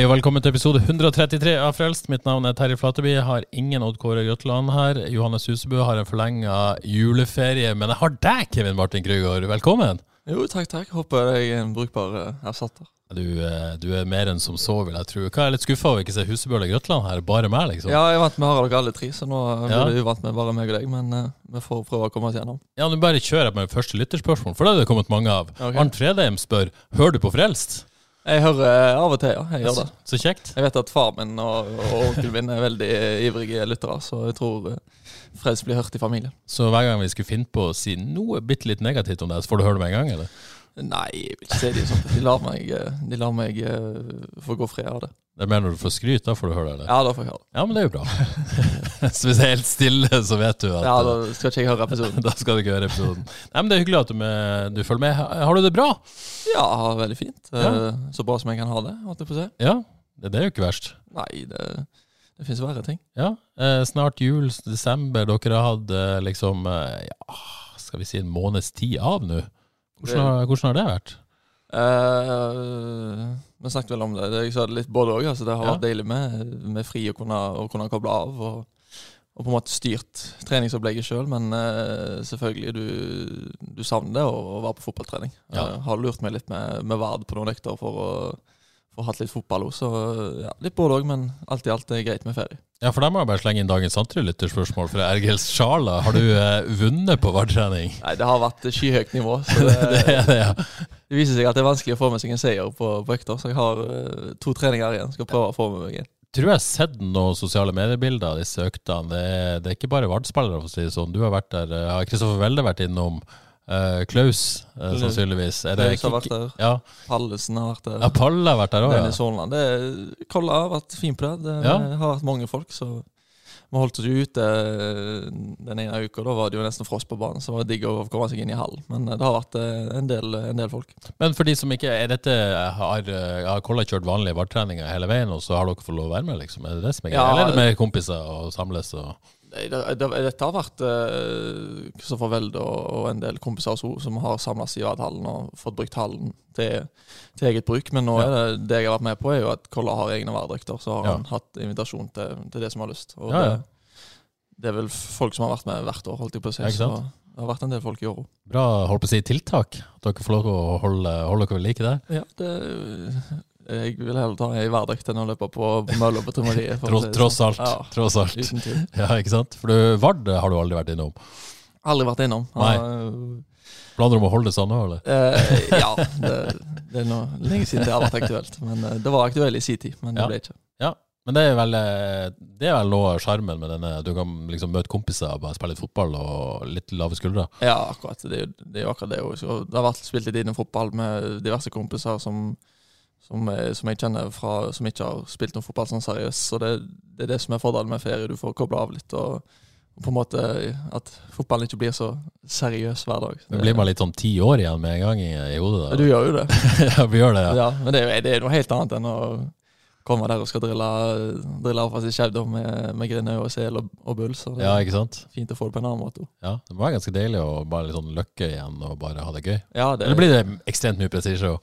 Hei og velkommen til episode 133 av Frelst. Mitt navn er Terje Flateby. Jeg har ingen Odd Kåre Grøtland her. Johannes Husebø har en forlenga juleferie. Men jeg har deg, Kevin Martin Krygård. Velkommen. Jo, takk, takk. Håper jeg er en brukbar eh, erstatter. Du, eh, du er mer enn som så, vil jeg tro. Hva er litt skuffa over ikke se Husebø eller Grøtland her? Bare meg, liksom? Ja, jeg vant med å ha dere alle tre, så nå Ja. blir du uvant med bare meg og deg. Men uh, vi får prøve å komme oss gjennom. Ja, Nå bare kjører jeg med første lytterspørsmål, for det har det kommet mange av. Okay. Arnt Fredheim spør hører du på Frelst. Jeg hører av og til, ja. Jeg gjør det. Så kjekt. Jeg vet at far min og, og onkelen min er veldig ivrige lyttere, så jeg tror uh, Freds blir hørt i familien. Så hver gang vi skulle finne på å si noe bitte litt negativt om deg, så får du høre det med en gang, eller? Nei, jeg vil ikke si det sånn. De lar meg, eh, de lar meg uh, få gå fri av det. Det er mer når du får skryt, da får du høre det, eller? Ja, da får jeg høre det. Ja, men det er jo bra. så hvis det er helt stille, så vet du at Ja, da skal ikke jeg høre episoden. da skal du ikke høre episoden. Nei, men Det er hyggelig at du, med, du følger med. Har du det bra? Ja, veldig fint. Eh, Ja. Så bra som jeg kan ha det, holdt jeg på å si. Ja, det, det er jo ikke verst. Nei, det, det fins verre ting. Ja, eh, Snart jul, desember. Dere har hatt eh, liksom eh, ja, Skal vi si en måneds tid av nå? Hvordan, har- hvordan har det vært? Eh, vi snakket vel om det. det jeg sa det litt både òg. Altså, det har Ja. vært deilig med, med fri å kunne, å kunne koble av. Og, og på en måte styrt treningsopplegget sjøl, men uh, selvfølgelig, du, du savner det å, å være på fotballtrening. Ja. Jeg har lurt meg litt med, med Vard på noen økter for å få hatt litt fotball òg. Så ja, litt både òg, men alt i alt er greit med ferie. Ja, for der må jeg bare slenge inn dagens andre lytterspørsmål fra Ergils Sjala. Har du eh, vunnet på VAR-trening? Nei, det har vært skyhøyt nivå. Så det, det er det, ja. det viser seg at det er vanskelig å få med seg en seier på, på økter, så jeg har uh, to treninger igjen. Skal prøve å få med meg en. Tror jeg har sett noen sosiale mediebilder av disse øktene. Det er, det er ikke bare Vard-spillere, for å si det sånn. Du har vært der. eh, Har Kristoffer Welde vært innom? Uh, Klaus, uh, sannsynligvis. Er det Klaus har vært der. Ja. Pallesen har vært der. ja, Palle har vært der òg, Dennis. Det- Kolla har vært fin på det. Det Ja. har vært mange folk, så vi holdt oss ute eh, den ene uka. Da var det jo nesten frost på banen, så det var digg å komme seg inn i hallen. Men eh, det har vært eh, en del, en del folk. Men for de som ikke er dette Har, har Kolla kjørt vanlige VAR-treninger hele veien, og så har dere fått lov å være med, liksom? Er det det som er greia? Ja. Eller er det med kompiser og samles og Nei, det, det, dette har vært Kristoffer Welde og, og en del kompiser også, som har samles i Vadhallen og fått brukt hallen til, til eget bruk. Men nå Ja. er det, det jeg har vært med på, er jo at Kolla har egne værdrakter. Så har Ja. han hatt invitasjon til, til det som har lyst. Og Ja, ja. Det, det er vel folk som har vært med hvert år, holdt jeg på å si. Så det har vært en del folk i år òg. Bra holdt på å si tiltak. At dere får lov å holde, holde dere ved like der. Ja, det, jeg vil heller ta ei hverdag enn å løpe på mølla på Trymmeriet. Tross, si tross sånn. alt. Ja, Tross alt. uten tvil. Ja, ikke sant? For du, Vard har du aldri vært innom. Aldri vært innom. Nei. Har, Planer om å holde det sånn nå, eller? Eh, ja, det, det er nå lenge siden det har vært aktuelt. Men eh, det var aktuelt i sin tid, men det Ja. ble ikke. Ja. Men det er vel, eh, det er vel noe av sjarmen med denne. Du kan liksom møte kompiser, bare spille litt fotball og litt lave skuldre. Ja, akkurat. Det, er jo- det er jo akkurat det. Det har vært spilt litt innenfotball med diverse kompiser som, som, er- som jeg kjenner fra som ikke har spilt noe fotball sånn seriøst. Så det, det er det som er fordelen med ferie. Du får koble av litt. og på en måte at fotballen ikke blir så seriøs hver dag. Det blir man litt sånn ti år igjen med en gang i, i hodet. da. Du gjør jo det. ja, vi gjør det, ja. Ja, men det er, det er noe helt annet enn å komme der og skal drille, drille av fra seg skjevdom med, med Grinøy og sel og, og bull. Så det Ja, er ikke sant? fint å få det på en annen måte. Ja, Det må være ganske deilig å bare litt sånn løkke igjen og bare ha det gøy. Ja, det, Eller blir det ekstremt mye prestisje? og-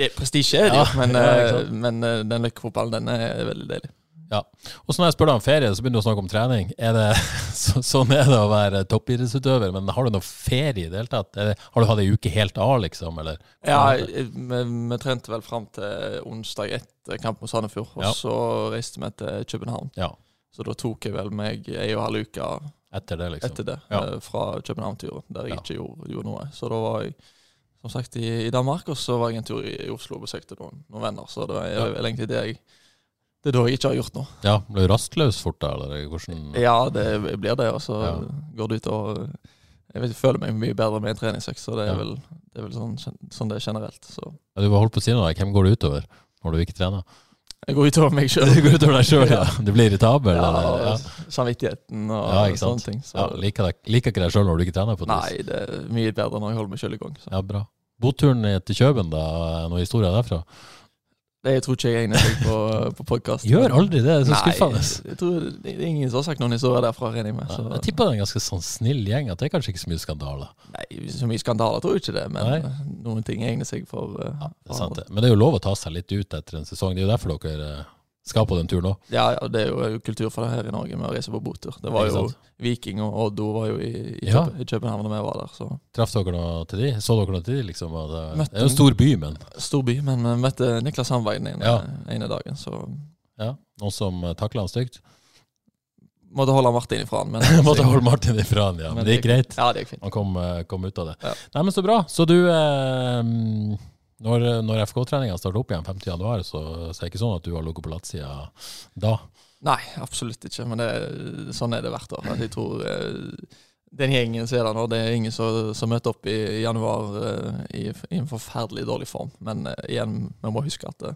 det prestisje er det jo, Ja, men, ja, eh, men eh, den løkkefotballen den er veldig deilig. Ja. Og så når jeg spør deg om ferie, så begynner du å snakke om trening. Er det, så, sånn er det å være toppidrettsutøver, men har du noe ferie i det hele tatt? Det, har du hatt ei uke helt av, liksom? Eller? Ja, vi, vi trente vel fram til onsdag etter kamp mot Sandefjord, og Ja. så reiste vi til København. Ja, Så da tok jeg vel meg ei og halv uke etter det, liksom. etter det, eh, fra København-turen, der jeg ikke gjorde, gjorde noe. Så da var jeg som sagt i, i Danmark, og så var jeg en tur i, i Oslo og besøkte noen, noen venner. Så det er vel egentlig det jeg Det er da jeg ikke har gjort noe. Ja, Ble du rastløs fort da, eller hvordan? Ja, det blir det, og så Ja. går det ut og Jeg vet, jeg føler meg mye bedre med en treningsøkt, så det er Ja. vel, det er vel sånn, sånn det er generelt. Så Ja, Du var holdt på å si noe, hvem går det utover når du ikke trener? Jeg går utover meg sjøl. Det går utover deg sjøl, ja. Du blir irritabel? Ja, eller? Ja. samvittigheten og Ja, ikke sant? sånne ting. Så Ja, liker, deg, liker ikke deg sjøl når du ikke trener? på det. nei, det er mye bedre når jeg holder meg sjøl i gang. Så. Ja, bra. Boturen til Kjøben, da? Noen historier derfra? Det jeg tror ikke jeg egner seg på, på podkast. Gjør aldri det, det er så skuffende. Jeg tror det er ingen som har sagt noen historier derfra, regner jeg med. Så. Jeg tipper det er en ganske sånn snill gjeng, at det er kanskje ikke så mye skandaler. Nei, så mye skandaler tror jeg ikke det, men Nei. noen ting egner seg for, uh, Ja, det er sant det. Men det er jo lov å ta seg litt ut etter en sesong. Det er jo derfor dere eh, skal på den turen òg. Ja, ja, det er jo kultur for det her i Norge med å reise på botur. Det var jo? Viking og Oddo var jo i, i, Ja. København da vi var der. Så Traff dere noe til de? Så dere noe til de, liksom? Det, Møtte det er jo en stor by, men Stor by, men vi møtte Niklas Sandberg den Ja. ene dagen, så ja, noen som uh, takla han stygt. måtte holde Martin ifra han. Men, Måtte holde Martin ifra han, ja. Men det gikk greit. Ja, det gikk fint. Han kom, eh, kom ut av det. Ja. Nei, men Så bra. Så du eh, Når, når FK-treninga starter opp igjen 5. januar, så, så er det ikke sånn at du har ligget på latsida da? Nei, absolutt ikke. Men det, sånn er det hvert år. Jeg tror eh, den gjengen som er der nå, det er ingen som, som møter opp i, januar eh, i, i en forferdelig dårlig form. Men eh, igjen, vi må huske at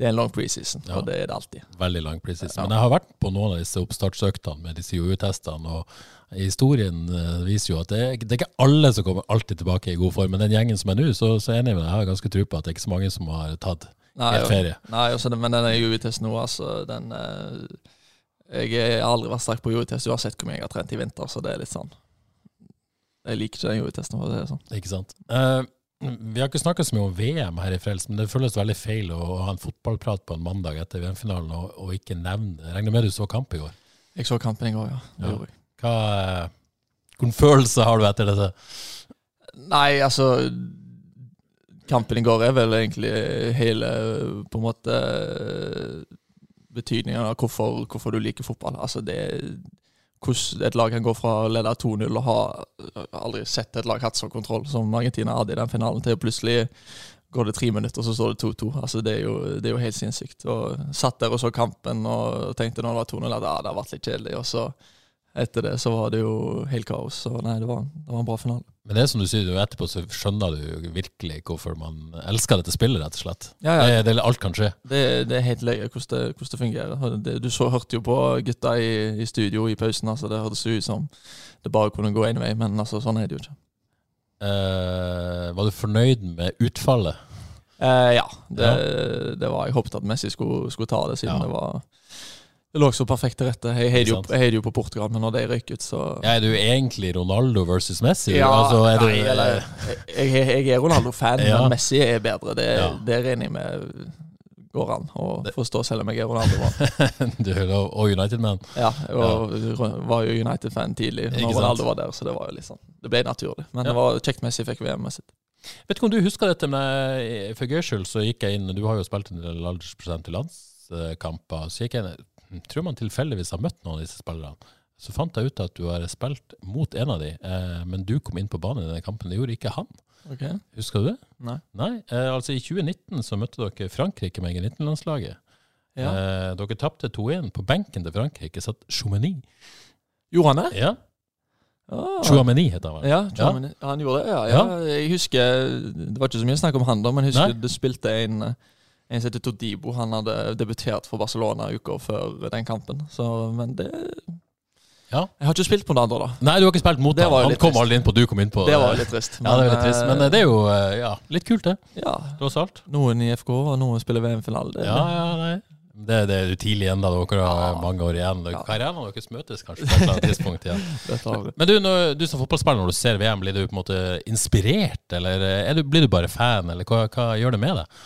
det, er en lang preseason, Ja. og det er det alltid. Veldig lang preseason. Ja. Men jeg har vært på noen av disse oppstartsøktene med disse jojo-testene, og historien eh, viser jo at det, det er ikke alle som kommer alltid tilbake i god form. Men den gjengen som er nå, så, så er jeg enig med deg. Jeg har ganske tro på at det er ikke så mange som har tatt Nei, helt ferie. Nei, også, men den UV-testen nå, altså, den eh, Jeg har aldri vært sterk på UV-test uansett hvor mye jeg har trent i vinter, så det er litt sånn Jeg liker ikke den UV-testen, for å si det sånn. Ikke sant? Eh, vi har ikke snakka så mye om VM her i Frelst, men det føles veldig feil å, ha en fotballprat på en mandag etter VM-finalen og, og ikke nevne det. Regner med du så kamp i går. Jeg så kampen i går, ja. Ja. Hva, Hvilken følelse har du etter dette? Nei, altså Kampen i går er vel egentlig hele på en måte betydningen av hvorfor, hvorfor du liker fotball. Altså det Hvordan et lag kan gå fra å lede 2-0 og ha aldri sett et lag hatt sånn kontroll som Argentina hadde i den finalen, til plutselig går det tre minutter, så står det 2-2. Altså det, er jo, det er jo helt sinnssykt. Og Satt der og så kampen og tenkte når det var 2-0 at ah, det har vært litt kjedelig. Og så etter det så var det jo helt kaos. Så nei, det var, det var en bra finale. Men det er som du sier, du etterpå så skjønner du virkelig hvorfor man elsker dette spillet, rett og slett. Ja, ja. Det, det, alt kan skje. Det, det er helt løye hvordan det, hvordan det fungerer. Det, du så, hørte jo på gutta i, i studio i pausen. altså Det hørtes ut som det bare kunne gå én vei, men altså, sånn er det jo ikke. Eh, var du fornøyd med utfallet? Eh, ja, det, det var Jeg håpet at Messi skulle, skulle ta det, siden Ja. det var Det lå så perfekt til rette. Jeg heier jo, jo på Portugal, men når de røyk ut, så Ja, er du egentlig Ronaldo versus Messi? Ja, altså, er du, eller Jeg, jeg, er Ronaldo-fan, Ja. men Messi er bedre. Det, Ja. det regner jeg med går an å forstå, selv om jeg er Ronaldo-fan. du, er og United-man. Ja, og var jo United-fan tidlig Ikke når sant? Ronaldo var der, så det var jo sånn Det ble naturlig. Men Ja. det var kjekt Messi fikk VM-et sitt. Vet ikke om du husker dette, men for gøy skyld så gikk jeg inn Du har jo spilt en del aldersprosent i landskamper. Så gikk jeg inn Tror man tilfeldigvis har møtt noen av disse spillerne. Så fant jeg ut at du har spilt mot en av de, eh, men du kom inn på banen i denne kampen. Det gjorde ikke han. Okay. Husker du det? Nei. Nei, eh, altså I 2019 så møtte dere Frankrike med G19-landslaget. Ja. Eh, dere tapte 2-1. På benken til Frankrike satt Choumeny. Gjorde han det? Ja, Ah. Chouameni heter han. vel? Ja, ja, han gjorde det, ja, ja. Jeg husker Det var ikke så mye snakk om han, da, men jeg husker Nei. det spilte en en som heter Todibo. Han hadde debutert for Barcelona uka før den kampen. Så, men det Ja. Jeg har ikke spilt på det andre, da. Nei, du har ikke spilt mot Det han. Kom aldri inn på, du kom inn på. Det var litt trist. Ja, det var litt trist. Men eh, eh, det er jo eh, ja, litt kult, det. Ja. Tross alt. Noen i FK, og noen spiller VM-finale. Ja, ja, nei. Det, det er jo tidlig ennå, dere har Ja. mange år igjen. Ja. Karrieren deres møtes kanskje på et eller annet tidspunkt igjen. Men du, når, du som fotballspiller, når du ser VM, blir du på en måte inspirert, eller er du, blir du bare fan, eller hva, hva gjør det med deg?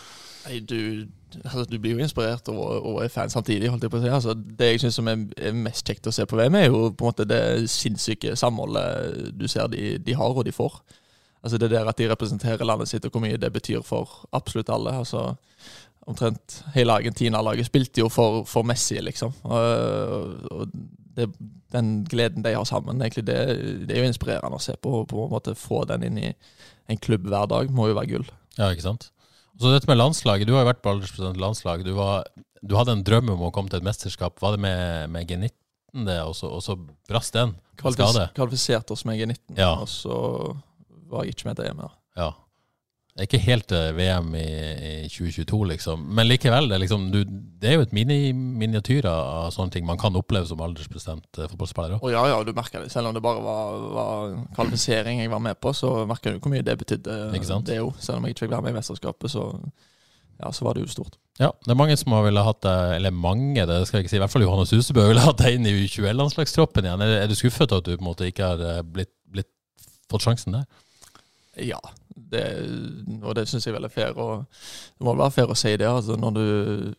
Nei, du, altså, du blir jo inspirert og, og er fan samtidig, holdt jeg på å si. Altså, det jeg syns er, er mest kjekt å se på VM, er jo på en måte det sinnssyke samholdet du ser de, de har og de får. Altså Det der at de representerer landet sitt, og hvor mye det betyr for absolutt alle. altså Omtrent hele Argentina-laget spilte jo for, for Messi, liksom. Og, og det, den gleden de har sammen, egentlig, det, det er jo inspirerende å se på. På en måte Få den inn i en klubb hver dag må jo være gull. Ja, ikke sant? Så dette med landslaget, du har jo vært på aldersprosent landslag. Du var du hadde en drøm om å komme til et mesterskap. Var det med, med G19 det, og så, og så brast den? Kvalifis kvalifiserte oss med G19, Ja. og så var jeg ikke med til EM. Ja. Det er ikke helt eh, VM i, i 2022, liksom. Men likevel, det er, liksom, du, det er jo et mini, miniatyr av sånne ting man kan oppleve som aldersbestemt eh, fotballspiller òg. Og ja, ja, du merker det. Selv om det bare var, var kvalifisering jeg var med på, så merker du hvor mye det betydde. Det jo. Selv om jeg ikke fikk være med i mesterskapet, så, ja, så var det jo stort. Ja, det er mange som har ville hatt deg, eller mange, det skal jeg ikke si, i hvert fall Johannes Husebø ville hatt deg inn i U21-landslagstroppen igjen. Er, er du skuffet at du på en måte ikke har eh, blitt, blitt, fått sjansen der? Ja, det, og det syns jeg vel er fair. Og det må være fair å si det. Altså du,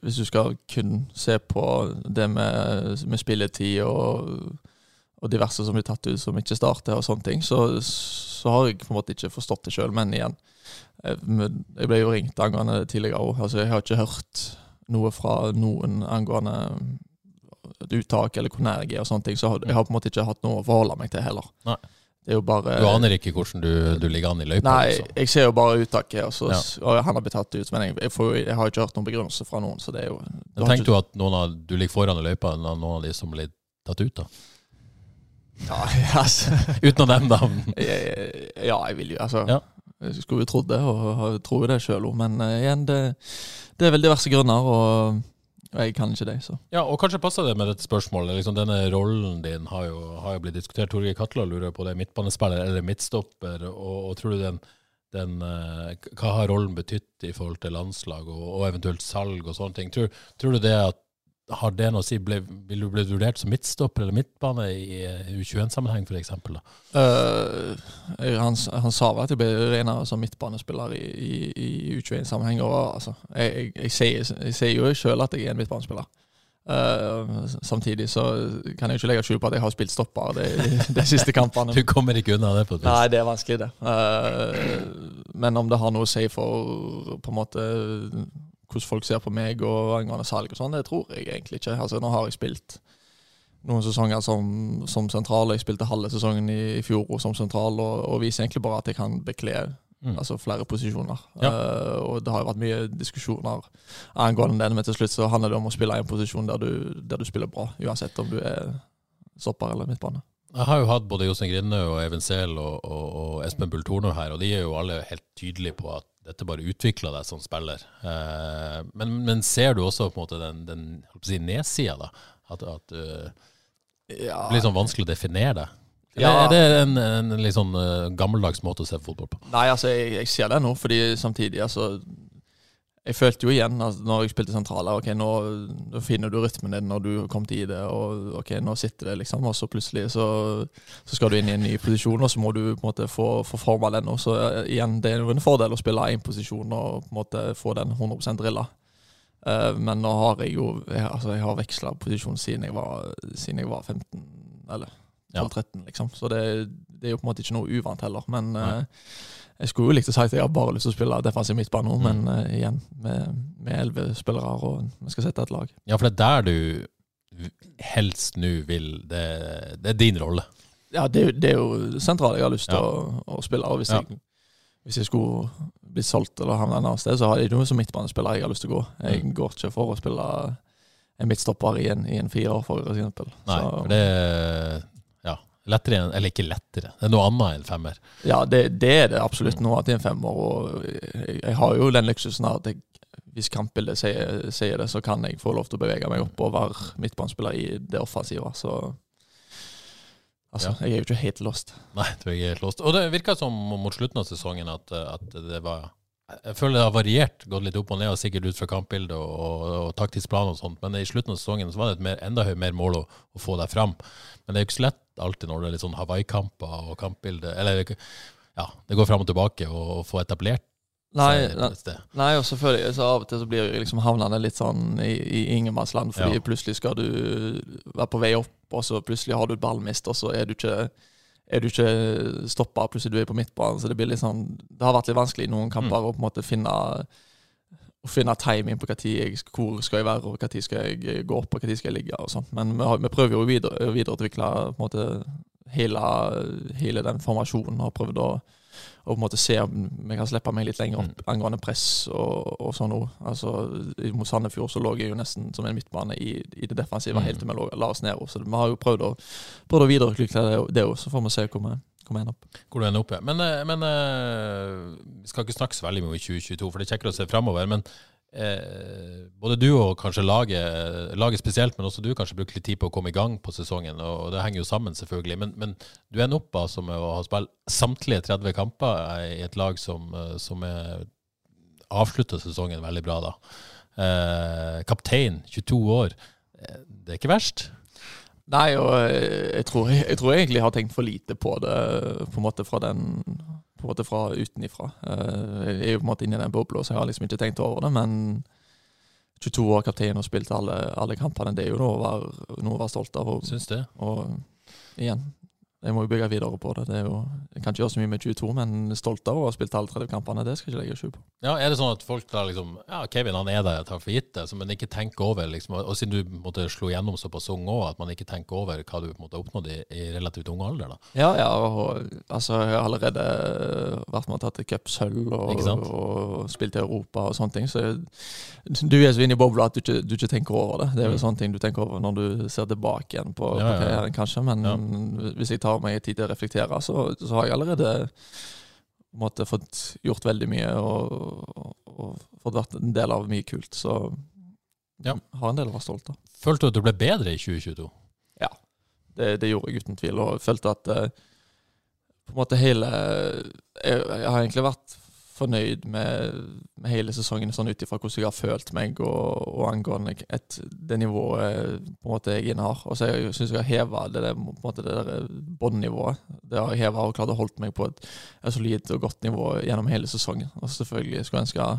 hvis du skal kun se på det med, med spilletid og, og diverse som blir tatt ut som ikke starter, og sånne ting, så, så har jeg på en måte ikke forstått det sjøl. Men igjen, jeg, ble jo ringt angående det tidligere òg. Altså, jeg har ikke hørt noe fra noen angående uttak eller hvor nær jeg er og sånne ting. Så jeg har på en måte ikke hatt noe å forholde meg til heller. Nei. Det er jo bare Du aner ikke hvordan du, du ligger an i løypa? Nei, liksom. jeg ser jo bare uttaket, og, så, Ja. og han har blitt tatt ut. Men jeg, jeg, får, jeg har ikke hørt noen begrunnelse fra noen, så det er jo Men Tenk du at noen av, du ligger foran i løypa enn noen av de som blir tatt ut, da? Ja, altså, Uten dem, da? ja, jeg vil jo Altså, Ja. jeg skulle jo trodd det, og tror jo det sjøl òg, men eh, igjen, det, det er vel diverse grunner, og, og jeg kan ikke det, så. Ja, og kanskje passer det med dette spørsmålet. Liksom, denne rollen din har jo, har jo blitt diskutert. Torgeir Katla lurer på det. Midtbanespiller eller midtstopper? Og, og tror du den, den eh, Hva har rollen betydd i forhold til landslag og, og eventuelt salg og sånne ting? Tror, tror du det at har det noe å si? Ble, vil du bli vurdert som midtstopper eller midtbane i eh, U21-sammenheng, f.eks.? Uh, han, han sa vel at jeg ble regna som midtbanespiller i, i, i U21-sammenheng. Og altså, jeg, jeg, jeg, jeg sier jo sjøl at jeg er en midtbanespiller. Uh, samtidig så kan jeg ikke legge skjul på at jeg har spilt stopper de, de siste kampene. Du kommer ikke unna det? på et vis. Nei, det er vanskelig, det. Uh, men om det har noe å si for på en måte hvordan folk ser på meg og angående salg og sånn, det tror jeg egentlig ikke. Altså, nå har jeg spilt noen sesonger som, som sentral, jeg spilte halve sesongen i, i fjor som sentral, og, og viser egentlig bare at jeg kan bekle Mm. altså flere posisjoner. Ja. Uh, og det har jo vært mye diskusjoner angående det, men til slutt så handler det om å spille i en posisjon der du, der du spiller bra, uansett om du er stopper eller midtbane. Jeg har jo hatt både Jostein Grinde og Even Sehl og, og, og Espen Bull Tornor her, og de er jo alle helt tydelige på at dette bare utvikler deg som spiller. Eh, men, men ser du også på en måte den, den si, nedsida, da? At, at uh, Ja, det blir sånn vanskelig å definere det? Ja. Er det en, en litt sånn eh, gammeldags måte å se fotball på? Nei, altså, jeg, jeg ser det nå, fordi samtidig, altså Jeg følte jo igjen altså, når jeg spilte sentraler Ok, nå, nå finner du rytmen din når du har kommet i det, og ok, nå sitter det, liksom. Og så plutselig så, så skal du inn i en ny posisjon, og så må du på en måte få, få forma den. Og så eh, igjen, det er jo en fordel å spille én posisjon og på en måte få den 100 drilla. Uh, men nå har jeg jo jeg, altså, jeg har veksla posisjon siden jeg var, siden jeg var 15, eller Ja. 12-13, liksom. Så det, det er jo på en måte ikke noe uvant heller. Men Nei. Jeg skulle jo likt å si at jeg har bare lyst til å spille defensiv midtbane nå, Mm. men uh, igjen, med med elleve spillere, og vi skal sette et lag. Ja, for det er der du helst nå vil det, det er din rolle. Ja, det, det er jo sentralt jeg har lyst til Ja. å, å spille. Og hvis, Ja. jeg, hvis jeg skulle blitt solgt eller havne et annet sted, så har jeg noe som midtbanespiller jeg har lyst til å gå. Jeg Mm. går ikke for å spille en midtstopper i en, i en firer, for eksempel. Nei, Så- for det lettere Eller ikke lettere, det er noe annet enn femmer. Ja, det, det er det absolutt det er en femmer. Og jeg, jeg har jo den luksusen at jeg, hvis kampbildet sier, sier det, så kan jeg få lov til å bevege meg opp og være midtbanespiller i det offensive. Så altså, Ja. jeg er jo ikke helt lost. Nei, du er ikke helt lost. Og det virka som mot slutten av sesongen at, at det var Jeg føler det har variert, gått litt opp og ned, og sikkert ut fra kampbildet og, og, og taktisk plan og sånt, men i slutten av sesongen så var det et mer, enda mer mål å, å få deg fram. Men det er jo ikke så lett alltid når det er litt sånn Hawaii-kamper og kampbilde Eller ja, det går fram og tilbake å få etablert Nei, nei, og selvfølgelig så av og til så blir jeg liksom havnende litt sånn i, i ingenmannsland, fordi Ja. plutselig skal du være på vei opp, og så plutselig har du et ballmist, og så er du ikke er du ikke stoppa, plutselig du er på midtbanen. Så det blir litt sånn Det har vært litt vanskelig i noen kamper å på en måte finne å finne timing på hva tid jeg, hvor skal jeg være, og tid skal jeg gå opp, og tid skal jeg ligge. og sånt. Men vi, har, vi prøver jo å videre, videreutvikle måte hele, hele den formasjonen. og prøvd å å måte se om vi kan slippe meg litt lenger opp angående press og, og sånn òg. Altså, i- mot Sandefjord så lå jeg jo nesten som en midtbane i, i det defensive helt til vi la oss ned. Så vi har jo prøvd å, prøvd å videreutvikle det- òg, så får vi se hvor vi, hvor vi ender opp. Hvor du ender opp, ja. Men, eh, men eh, vi skal ikke snakke så veldig mye om 2022, for det er kjekkere å se framover. Men eh, både du og kanskje laget, laget spesielt, men også du kanskje bruker litt tid på å komme i gang på sesongen. Og det henger jo sammen, selvfølgelig. Men, men du ender opp altså med å ha spilt samtlige 30 kamper i et lag som, eh, som er avslutter sesongen veldig bra, da. Eh, kaptein, 22 år. Eh, Det er ikke verst. Nei, og eh, jeg tror, jeg tror egentlig har tenkt for lite på det, på en måte fra den på en måte fra utenifra. Eh, Jeg er jo på en måte inne i den bobla, så jeg har liksom ikke tenkt over det. Men 22 år kaptein og spilt alle, alle kampene, det er jo noe å være, noe å være stolt av. Og, Syns det. og igjen, jeg må jo bygge videre på det. det er jo, jeg kan ikke gjøre så mye med 22, men stolt av å ha spilt alle 30 kampene, det skal jeg ikke legge skjul på. Ja, Er det sånn at folk der liksom Ja, Kevin han er der, jeg tar for gitt det, men ikke tenker over liksom, Og siden du måtte slå gjennom såpass ung òg, at man ikke tenker over hva du på en måte har oppnådd i, i relativt ung alder, da. Ja, ja, og altså, jeg har allerede vært med og tatt cupsølv og, og spilt i Europa og sånne ting. Så du er så inne i bobla at du ikke, du ikke tenker over det. Det er jo sånne ting du tenker over når du ser tilbake igjen på, Mm. Ja, på karrieren, kanskje. Men Ja. hvis jeg tar meg tid til å reflektere, så, så har jeg allerede måte fått gjort veldig mye og, og, og fått vært en del av mye kult. Så Ja. har en del å være stolt av. Følte du at du ble bedre i 2022? Det, det gjorde jeg uten tvil, og følte at eh, på en måte hele jeg, jeg har egentlig vært fornøyd med, med hele sesongen sånn ut ifra hvordan jeg har følt meg, og, og angående et, det nivået på en måte jeg innehar. Og så jeg syns jeg har heva det, der, på det båndnivået. Det har jeg heva og klart å holde meg på et, et solid og godt nivå gjennom hele sesongen. Og selvfølgelig skulle jeg ønske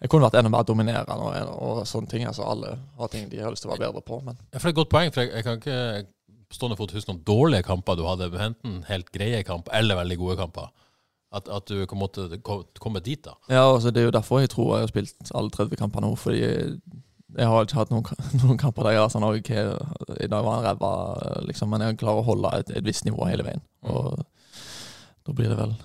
jeg kunne vært enda mer dominerende og, og sånne ting. Altså Alle har ting de har lyst til å være bedre på, men Ja, for det er et godt poeng, for jeg, jeg kan ikke stående fot huske noen dårlige kamper du hadde, enten helt greie kamper eller veldig gode kamper. At, at du på en måte dit, da. Ja, altså det er jo derfor jeg tror jeg har spilt alle 30 kamper nå, fordi jeg har ikke hatt noen, noen kamper der jeg har sånn «Ok, I dag var han ræva, liksom, men jeg klarer å holde et, et visst nivå hele veien. Og da blir det vel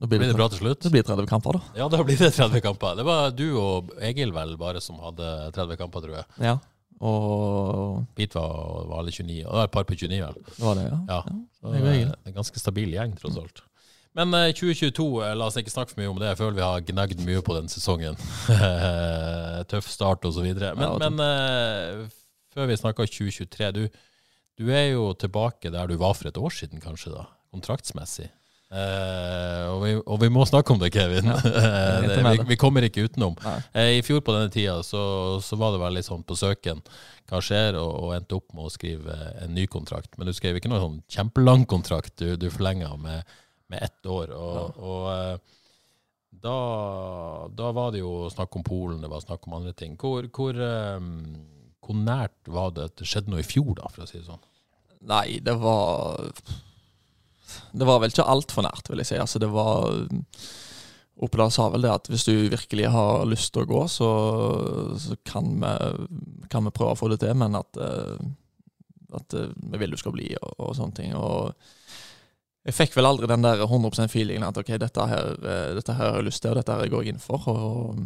Da Blir det bra til slutt? det blir 30 kamper, da. Ja, da blir det 30 kamper. Det var du og Egil vel bare som hadde 30 kamper, tror jeg. Ja. Og Pete var, var alle 29. Og det var et par på 29, vel. det var det, ja. Ja. Så, det er eh, en ganske stabil gjeng, tross alt. Men eh, 2022, eh, la oss ikke snakke for mye om det. Jeg føler vi har gnagd mye på den sesongen. Tøff start videre. Men, Ja, men uh, før vi snakker 2023, du, du er jo tilbake der du var for et år siden, kanskje, da, kontraktsmessig. Uh, og, vi, og vi må snakke om det, Kevin. Ja, det, vi, vi kommer ikke utenom. Eh, I fjor på denne tida så, så var det veldig sånn på søken hva skjer, og, og endte opp med å skrive en ny kontrakt. Men du skrev ikke noen sånn kjempelang kontrakt, du, du forlenga med, med ett år. Og, og eh, da, da var det jo snakk om Polen, det var snakk om andre ting. Hvor, hvor, eh, hvor nært var det at det skjedde noe i fjor, da, for å si det sånn? Nei, det var Det var vel ikke altfor nært, vil jeg si. Altså, det var Oppdal sa vel det at hvis du virkelig har lyst til å gå, så, så kan, vi, kan vi prøve å få det til, men at, eh, at eh, vi vil du skal bli, og, og sånne ting. Og jeg fikk vel aldri den der 100 feelingen at ok, dette her, eh, dette her har jeg lyst til, og dette her går jeg inn for. Og,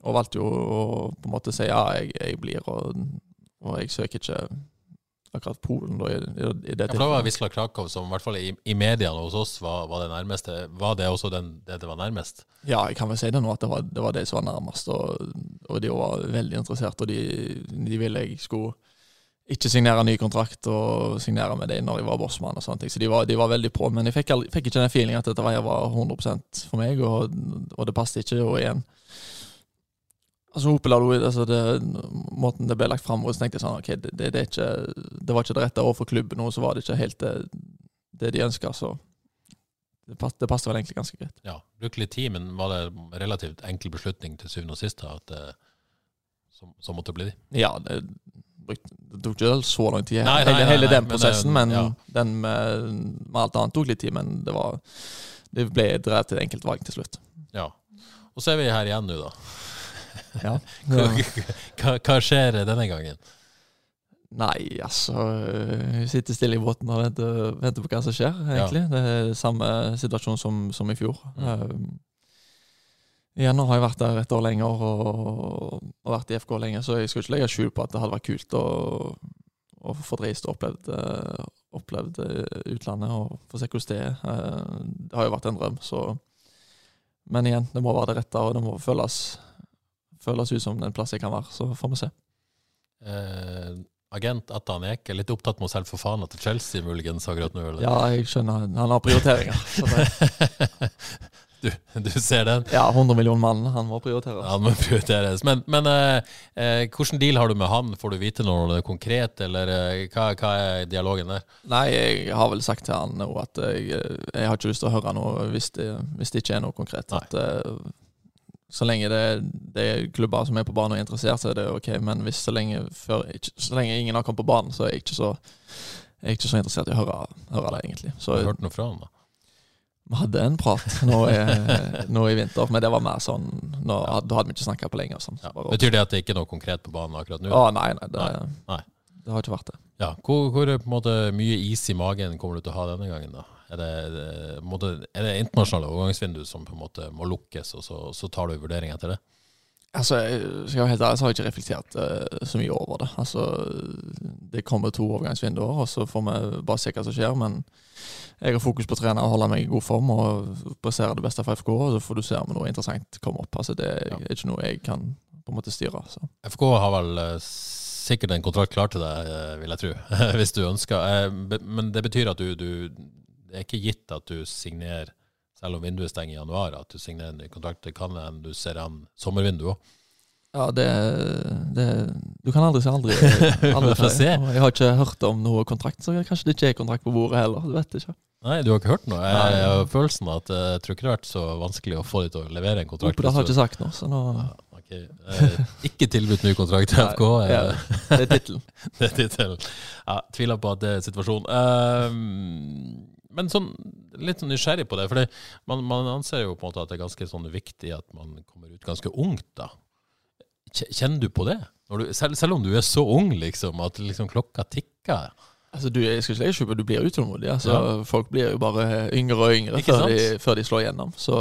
og valgte jo å på en måte si ja, jeg, jeg blir, og, og jeg søker ikke akkurat Polen da, i, i, i det Ja, for da var Wisla Krakow, som i hvert fall i, i mediene hos oss var, var det nærmeste. Var det også den, det det var nærmest? Ja, jeg kan vel si det nå, at det var det, var det som var nærmest. Og, og de var veldig interessert, og de, de ville jeg skulle ikke signere ny kontrakt og signere med dem når jeg var bossmann. og sånne ting. Så de var, de var veldig på. Men jeg fikk, fikk ikke den feelingen at dette var var 100 for meg, og, og det passet ikke. Og igjen Altså Opelad, altså det, Måten det ble lagt fram så tenkte jeg sånn ok, det, det, det, ikke, det var ikke det rette overfor klubben, og så var det ikke helt det, de ønska. Så det, pass, det passet vel egentlig ganske greit. Ja, Brukte litt tid, men var det en relativt enkel beslutning til syvende og sist? at det, som, som måtte bli de? Ja, det, brukte- det tok ikke så lang tid, Nei, nei, hele, hele den men, prosessen. Men, ja. den med, med alt annet tok litt tid. Men det var Det ble drevet til et enkelt valg til slutt. Ja. Og så er vi her igjen nå, da. Ja. Hva, hva, hva skjer denne gangen? Nei, altså Hun sitter stille i båten og venter, venter på hva som skjer, egentlig. Det er samme situasjon som, som i fjor. Um, igjen, nå har jeg vært der et år lenger og, og vært i FK lenge, så jeg skal ikke legge skjul på at det hadde vært kult å, å få reist og opplevd, uh, opplevd uh, utlandet og få se hvordan det er. Uh, det har jo vært en drøm, så Men igjen, det må være det rette, og det må føles, føles ut som den plass jeg kan være. Så får vi se. Eh, agent Atan Eke litt opptatt med å selge for faen til Chelsea, muligens, akkurat nå? Eller? Ja, jeg skjønner. Han har prioriteringer. du, du, ser den? Ja, 100 millioner mann. Han må prioriteres. Han må prioriteres. Men, men eh, eh, hvilken deal har du med han? Får du vite noe om det er konkret, eller eh, hva, hva, er dialogen der? Nei, jeg har vel sagt til han nå at jeg, jeg har ikke lyst til å høre noe hvis det, hvis det ikke er noe konkret. At, så lenge det, det, er klubber som er på banen og er interessert, så er det ok. Men hvis så lenge, før, ikke, så lenge ingen har kommet på banen, så er jeg ikke så, jeg ikke så interessert i å høre, høre det, egentlig. Så, har du hørt noe fra han da? Vi hadde en prat nå i, nå i, vinter, men det var mer sånn nå, ja. Da hadde vi ikke snakka på lenge. Sånn, ja. Betyr det at det ikke er noe konkret på banen akkurat nå? Å, nei, nei, det, nei. nei. det har ikke vært det. Ja. Hvor, hvor måte, mye is i magen kommer du til å ha denne gangen? da? Er det, måte, er det internasjonale overgangsvindu som på en måte må lukkes, og så, så tar du en vurdering etter det? Altså, skal jeg helt ærlig, så har jeg ikke reflektert uh, så mye over det. Altså, Det kommer to overgangsvinduer, og så får vi bare se hva som skjer. Men jeg har fokus på å trene og holde meg i god form og pressere det beste for FK. Og så får du se om noe interessant kommer opp. Altså, Det er ja. ikke noe jeg kan på en måte styre. Så. FK har vel uh, sikkert en kontrakt klar til deg, uh, vil jeg tro, hvis du ønsker. men det betyr at du, du det er ikke gitt at du signerer, selv om vinduet stenger i januar, at du signerer en ny kontrakt. Det kan hende du ser an sommervinduet òg. Ja, det, det, Du kan aldri si aldri. aldri jeg har ikke hørt om noe kontrakt, så kanskje det ikke er kontrakt på bordet heller. Du vet ikke. Nei, du har ikke hørt noe? Jeg, jeg har følelsen at eh, jeg tror ikke det har vært så vanskelig å få dem til å levere en kontrakt. Oppdal har ikke sagt noe, så nå okay. eh, Ikke tilbudt ny kontrakt til FK? Nei, ja, det er tittelen. det er tittelen. Ja, tviler på at det er situasjonen. Um, men sånn, litt sånn nysgjerrig på det. For man, man, anser jo på en måte at det er ganske sånn viktig at man kommer ut ganske ungt. da. Kjenner du på det? Du, selv, selv, om du er så ung, liksom, at liksom klokka tikker. Altså, du, jeg skal ikke legge skjul på du blir utålmodig. Altså, ja. Folk blir jo bare yngre og yngre før de, før de, slår gjennom. Så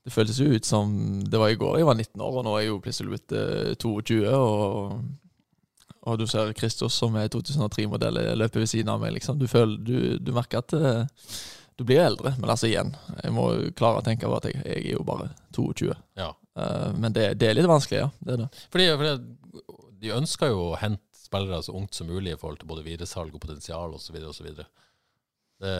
det føltes jo ut som Det var i går jeg var 19 år, og nå er jeg jo plutselig blitt uh, 22. og og du ser Kristos som er 2003-modell løper ved siden av meg. liksom. Du, føler, du, du merker at uh, du blir eldre. Men altså igjen, jeg må klare å tenke på at jeg, jeg er jo bare 22. Ja. Uh, men det, det, er litt vanskelig, ja. Det er det. Fordi, fordi De ønsker jo å hente spillere så ungt som mulig i forhold til både videresalg og potensial osv. osv. Det,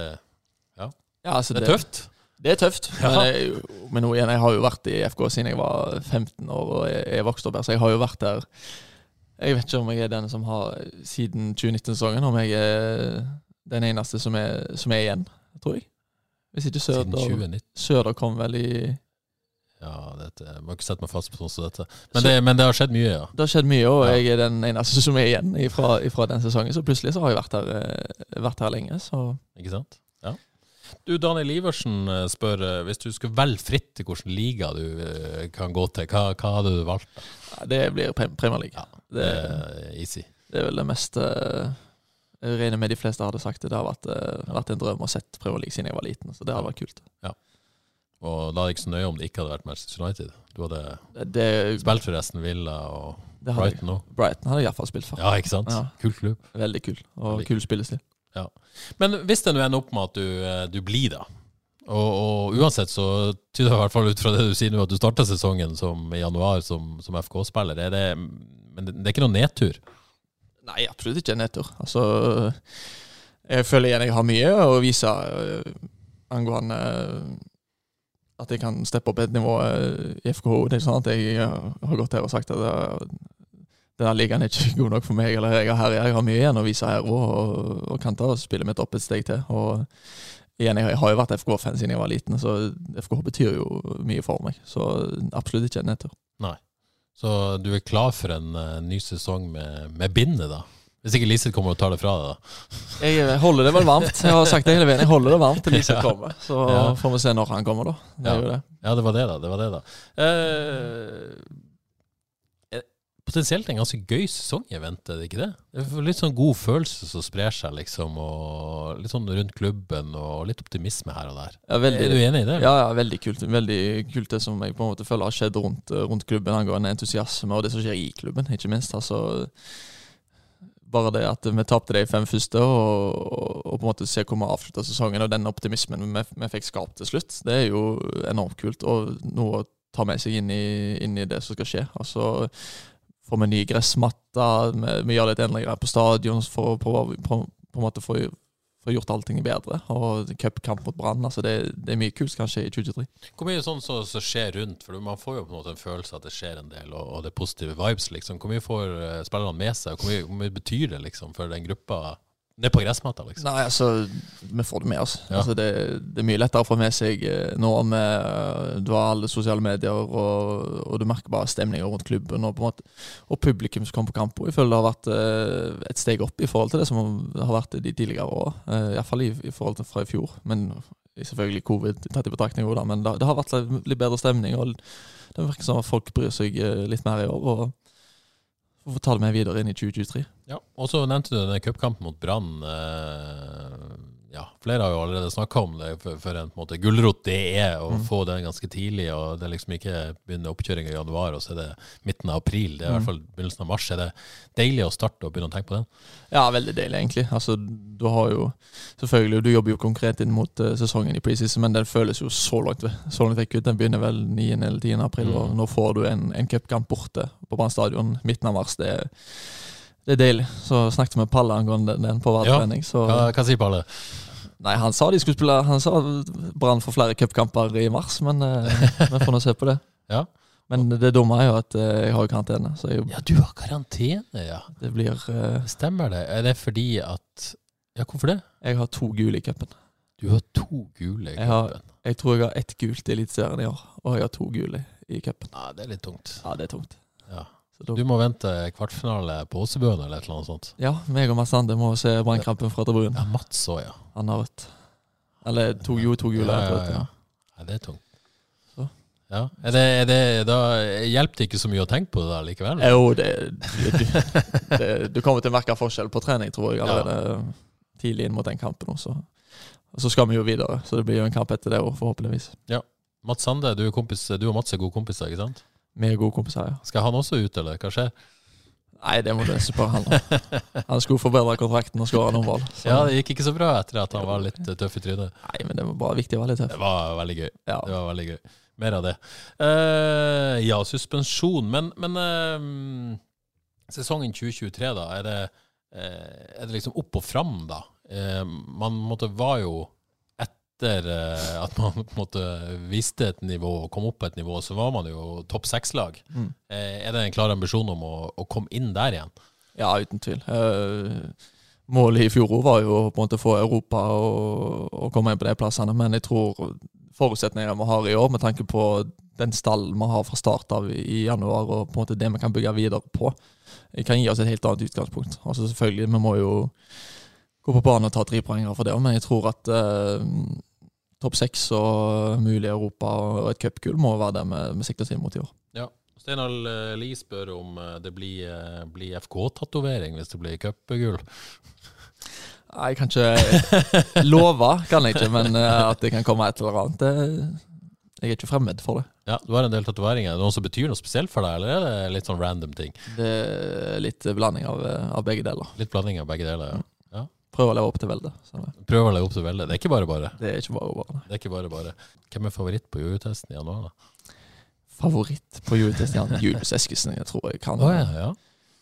ja. ja altså det er tøft. Det er tøft. Men, jeg, men igjen, jeg har jo vært i FK siden jeg var 15 år og jeg, jeg vokste opp her, så jeg har jo vært der jeg vet ikke om jeg er den som har siden 2019-sesongen, om jeg er den eneste som er, som er igjen, tror jeg. Hvis ikke Søder, Søder kom vel i Ja, dette, jeg må ikke sette meg fast på sånn som dette. Men det, men det, har skjedd mye, ja. Det har skjedd mye, og ja. jeg er den eneste som er igjen fra den sesongen. Så plutselig så har jeg vært her, eh, vært her lenge, så Ikke sant? Du, Daniel Iversen eh, spør eh, hvis du skulle velge fritt til hvilken liga du kan gå til, hva, hva hadde du valgt? Det blir Premier League. Ja. Det er easy. Det er vel det meste Jeg regner med de fleste hadde sagt det. Det har vært, vært en drøm å sett Premier League siden jeg var liten, så det hadde vært kult. Ja. Og da er det ikke så nøye om det ikke hadde vært Manchester United. Du hadde det, spilt for resten Villa og Brighton òg. Brighton hadde jeg iallfall spilt for. Ja, ikke sant? Ja. Kul klubb. Veldig kul, og Veldig. kul spillestil. Ja. Men hvis det nå ender opp med at du, eh, du blir, da og, og, uansett så tyder det i hvert fall ut fra det du sier nå, at du starta sesongen som, i januar som, som FK-spiller. Men det, det, er ikke noen nedtur? Nei, absolutt ikke en nedtur. Altså, jeg føler igjen jeg har mye å vise uh, angående uh, at jeg kan steppe opp et nivå i FKH. Det er sånn at jeg har gått her og sagt at denne ligaen er ikke god nok for meg. eller Jeg har, jeg har mye igjen å vise her og, og, og kan ta spillet mitt opp et steg til. og igjen, jeg har jo vært FK-fan siden jeg var liten, så FK betyr jo mye for meg. Så absolutt ikke en nedtur. Nei. Så du er klar for en uh, ny sesong med, med bindet, da? Hvis ikke Liseth kommer og tar det fra deg, da? Jeg holder det vel varmt. Jeg har sagt det hele veien. Jeg holder det varmt til Liseth kommer. Så ja. får vi se når han kommer, da. Det ja. Det. ja. det var det, da. Det var det, da. Eh, potensielt en ganske gøy sesong i vente, er det ikke det? Det litt sånn god følelse som sprer seg, liksom, og litt sånn rundt klubben, og litt optimisme her og der. Ja, veldig, er du enig i det? Ja, ja, veldig kult. Veldig kult det som jeg på en måte føler har skjedd rundt, rundt klubben angående entusiasme, og det som skjer i klubben, ikke minst. Altså, bare det at vi tapte de fem første, og, og, og, på en måte se hvor vi avslutta sesongen, og den optimismen vi, vi fikk skapt til slutt, det er jo enormt kult. Og noe å ta med seg inn i, inn i det som skal skje. Altså får vi nye gressmatter, vi, vi, gjør litt endringer på stadion for å på, en måte få gjort allting bedre. Og cupkamp mot Brann. Altså det, det, er mye kult kanskje i 2023. Hvor mye sånn som så, så skjer rundt? For Man får jo på en måte en følelse at det skjer en del, og, og det er positive vibes. liksom. Hvor mye får uh, spillerne med seg? Hvor mye, hvor mye betyr det liksom for den gruppa ned på gressmatta, liksom? Nei, altså, vi får det med oss. Ja. Altså, det, det, er mye lettere å få med seg eh, nå med eh, Du har alle sosiale medier, og, og du merker bare stemninga rundt klubben. Og, måte, og publikum som kommer på kamp. Og jeg føler det har vært uh, et steg opp i forhold til det som har vært de tidligere åra. Iallfall i, i forhold til fra i fjor. Men selvfølgelig covid tatt i betraktning, men det, det, har vært litt bedre stemning. og Det virker som at folk bryr seg litt mer i år. og for å ta det med videre inn i 2023. Ja, Og så nevnte du denne cupkampen mot Brann. Eh, ja, flere har jo allerede snakka om det, for, for en, en gulrot det er å mm. få den ganske tidlig. og Det er liksom ikke begynne oppkjøring i januar, og så er det midten av april. Det er i hvert mm. fall begynnelsen av mars. Er det deilig å starte og begynne å tenke på den? Ja, veldig deilig, egentlig. Altså, du har jo selvfølgelig, du jobber jo konkret inn mot uh, sesongen i preseason, men den føles jo så langt så langt vekk ut. Den begynner vel 9. eller 10. april, mm. og nå får du en, en cupkamp borte på Brann stadion midten av mars. det er det er deilig. Så snakket vi med Palle angående den på hvertrening. Ja. Hva, hva sier Palle? Nei, han sa de skulle spille Han sa Brann får flere cupkamper i mars, men uh, vi får nå se på det. Ja. Men det dumme er jo at uh, jeg har jo karantene. Så jeg, ja, du har karantene, ja. Det blir uh, Stemmer det. Er det fordi at Ja, hvorfor det? Jeg har to gule i cupen. Du har to gule i cupen? Jeg, tror jeg har ett gult i Eliteserien i år, og jeg har to gule i cupen. Ja, det er litt tungt. Ja, det er tungt. Ja. Du må vente kvartfinale på Åsebøen eller et eller annet sånt? Ja, meg og Mads Sande må se Brannkampen fra tribunen. Ja, Mats òg, ja. Han har rødt. Eller to, jo, to gule. Ja, ja, ja. ja, det er tungt. Ja. Er det, er det, da hjelper det ikke så mye å tenke på det der likevel? Jo, det, du, det, du kommer til å merke forskjell på trening, tror jeg, allerede tidlig inn mot den kampen. Også. Og så skal vi jo videre, så det blir jo en kamp etter det òg, forhåpentligvis. Ja. Mats Sande, du, kompis, du og Mats er gode kompiser, ikke sant? Vi er gode kompiser, ja. Skal han også ut, eller hva skjer? Nei, det må du på han. Han skulle forbedre kontrakten og skåre noen mål. Ja, det gikk ikke så bra etter at han var litt tøff i trynet. Nei, men det var bare viktig å være litt tøff. Det var veldig gøy. Ja. Det var veldig gøy. Mer av det. Uh, ja, suspensjon. Men, men uh, sesongen 2023, da. Er det, uh, er det liksom opp og fram, da? man måtte, var jo etter uh, at man på en måte visste et nivå og kom opp på et nivå, så var man jo topp seks-lag. Mm. Uh, er det en klar ambisjon om å, å, komme inn der igjen? Ja, uten tvil. Uh, målet i fjor var jo på en måte å få Europa og, og komme inn på de plassene, men jeg tror forutsetningene vi har i år, med tanke på den stallen vi har fra start av i januar, og på en måte det vi kan bygge videre på, kan gi oss et helt annet utgangspunkt. Altså selvfølgelig, Vi må jo gå på banen og ta tre poenger for det, men jeg tror at uh, topp seks og mulig Europa og et cupgull må være det vi, sikter oss inn mot i år. Ja. Steinar Li Lie spør om eh, det blir, eh, blir FK-tatovering hvis det blir cupgull. Jeg kan ikke love, kan jeg ikke, men at det kan komme et eller annet. Jeg er ikke fremmed for det. Ja, Du har en del tatoveringer. Noen som betyr noe spesielt for deg, eller er det litt sånn random ting? Det er litt blanding av, av begge deler. Litt blanding av begge deler, ja. Prøve å leve opp til veldet. Prøve å leve opp til veldet. Det er ikke bare bare. Det er ikke bare bare. Det er ikke bare bare. Hvem er favoritt på juletesten i januar, da? Favoritt på juletesten i Julius Eskesen, jeg tror jeg kan. Oh, ja, ja.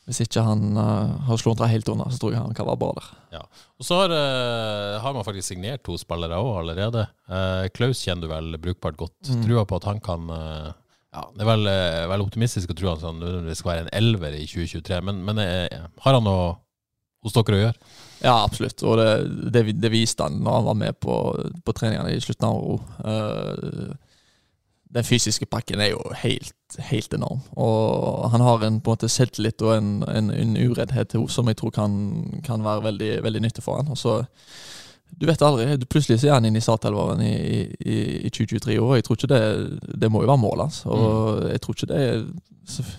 Hvis ikke han uh, har slått deg helt unna, så tror jeg han kan være bra der. Ja. Og så har, uh, har, man faktisk signert to spillere òg allerede. Uh, Klaus kjenner du vel brukbart godt. Mm. Trua på at han kan ja, Det er vel, vel optimistisk å tro at han skal være en elver i 2023, men, men har han noe hos dere å gjøre? Ja, absolutt. Og det, det, det, viste han når han var med på, på treningene i slutten av året. Uh, den fysiske pakken er jo helt, helt enorm. Og han har en på en måte selvtillit og en, en, en ureddhet som jeg tror kan, kan være veldig, veldig nyttig for han. Og så Du vet aldri. Du Plutselig er han inne i startelveren i, i, i 2023 år. Jeg tror ikke det Det må jo være målet hans. Og jeg tror ikke det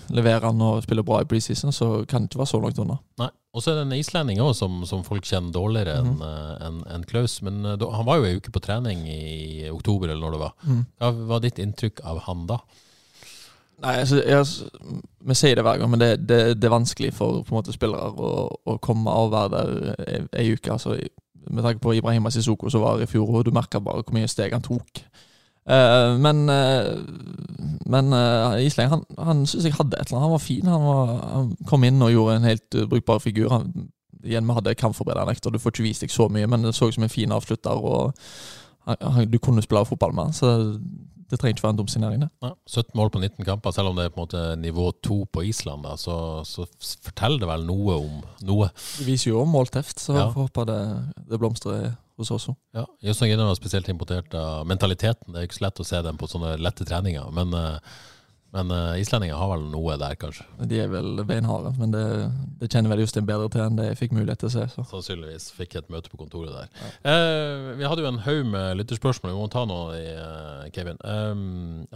Leverer han og spiller bra i preseason, så kan det ikke være så langt unna. Nei. Og så er det en islending òg som, som folk kjenner dårligere enn mm. en, en Klaus. Men eh, da, han var jo ei uke på trening i oktober, eller når det var. Mm. Hva var ditt inntrykk av han da? Nei, altså, jeg, Vi sier det hver gang, men det, det, det er vanskelig for måte, spillere å, å komme og være der ei, ei uke. Altså, med tanke på Ibrahima Sissoko som var i fjor, og du merka bare hvor mye steg han tok. Eh, men uh, men uh, Isleng, han, han syns jeg hadde et eller annet. Han var fin. Han, var, han kom inn og gjorde en helt brukbar figur. Han, igjen, vi hadde kampforberedende Og Du får ikke vist deg så mye, men det så ut som en fin avslutter. og Du kunne spille fotball med så det trenger ikke være en dum signering, det. Ja, 17 mål på 19 kamper, selv om det er på en måte nivå 2 på Island, da, så, så forteller det vel noe om noe. Det viser jo om målteft, så Ja. får håpe det, det blomstrer hos oss òg. Ja, Jøsson Ginner var spesielt imponert av mentaliteten. Det er ikke så lett å se dem på sånne lette treninger, men, eh, men eh, islendinger har vel noe der, kanskje. De er vel beinharde, men det, det kjenner vel Justin bedre til enn det jeg fikk mulighet til å se. Så. Sannsynligvis fikk et møte på kontoret der. Eh, vi hadde jo en haug med lytterspørsmål, vi må ta noe i eh, Kevin. Eh,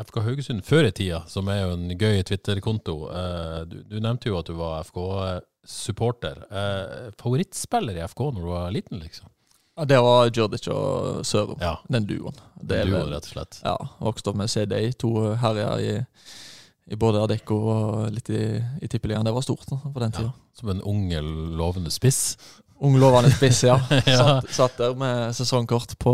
FK Haugesund før i tida, som er jo en gøy Twitter-konto. Eh, du, du nevnte jo at du var FK-supporter. Eh, favorittspiller i FK når du var liten, liksom? Ja, det var Djurdic og Sørum, Ja, den duoen. Det er du rett og slett. Ja, vokste opp med CD, to herjer i, i både Adecco og litt i, i Tippeligaen. Det var stort da, på den Ja, som en ung, lovende spiss. Ung, lovende spiss, ja. Ja. Satt, satt der med sesongkort på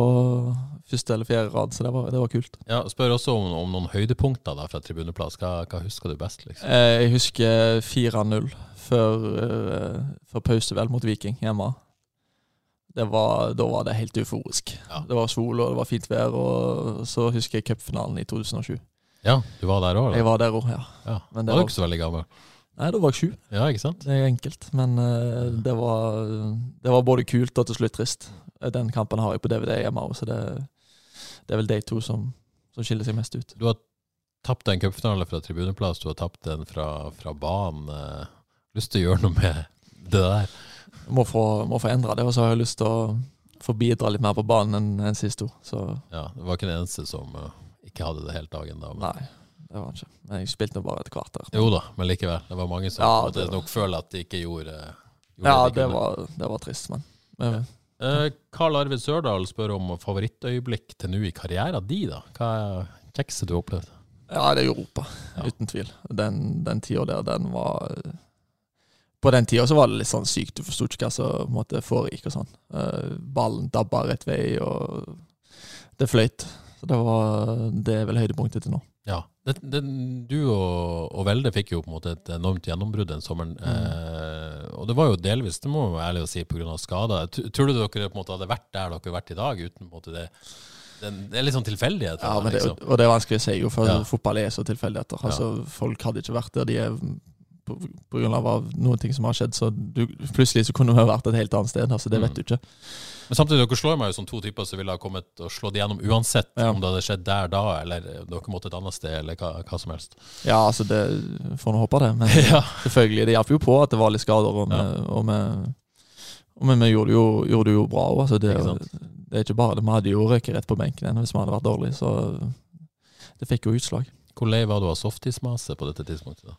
første eller fjerde rad, så det var, det var kult. Ja, Spør også om, om noen høydepunkter da fra tribuneplass. Hva, hva husker du best? liksom? Eh, Jeg husker 4-0 før, eh, før pause vel mot Viking hjemme. Det var, da var det helt euforisk. Ja. Det var sol og det var fint vær. Og så husker jeg cupfinalen i 2007. Ja, du var der òg? Jeg var der òg, ja. Ja. men det var var- du ikke så veldig gammel. Nei, da var jeg sju. Ja, ikke sant? Det er enkelt, men uh, det, var, det var både kult og til slutt trist. Den kampen har jeg på DVD hjemme òg, så det, det er vel de to som, som skiller seg mest ut. Du har tapt en cupfinale fra tribuneplass, du har tapt en fra, fra banen. Eh, lyst til å gjøre noe med det der? Må få, må få endra det, og så har jeg lyst til å få bidra litt mer på banen enn enn sist to. Så Ja, Det var ikke den eneste som uh, ikke hadde det helt dagen da. Men, nei, det var han ikke. Men jeg spilte nå bare et kvarter. Jo da, men likevel. Det var mange som Ja, det var- nok føler at de ikke gjorde, gjorde Ja, de det kunne. var, det var trist, men, men Eh, Karl Arvid Sørdal spør om favorittøyeblikk til nå i karrieren din. da. Hva er kjekset du har opplevd? Ja, det er Europa, Ja. uten tvil. Den, den tida der, den var På den tida så var det litt sånn sykt. Du forsto ikke hva som måte foregikk og sånn. Eh, ballen dabba rett vei, og det fløyt. Så det var Det er vel høydepunktet til nå. Ja, det, det, Du og, og Velde fikk jo på en måte et enormt gjennombrudd den sommeren. Eh, og det var jo delvis, det må jeg være ærlig å si, pga. skader. Tror du dere på en måte hadde vært der dere har vært i dag, uten på en måte det det, er litt sånn tilfeldighet? Ja, men det, liksom. og det er vanskelig å si, jo, for Ja. fotball er så tilfeldigheter. Altså, Folk hadde ikke vært der de er av noen ting som har skjedd. Så du, plutselig så kunne vi vært et helt annet sted. Altså, det Mm. vet du ikke. Men samtidig, dere slår meg jo som to typer som ville ha kommet og slått igjennom uansett Ja. om det hadde skjedd der da, eller dere måtte et annet sted, eller hva, hva som helst. Ja, altså, det får nå håpe det. Men Ja. selvfølgelig, det hjalp jo på at det var litt skader, og Ja. og vi, og vi, gjorde, det jo, gjorde det jo bra òg. Altså, det, det er ikke bare det. Vi hadde jo røket rett på benken hvis vi hadde vært dårlig, så det fikk jo utslag. Hvor lei var du av softismase på dette tidspunktet? da?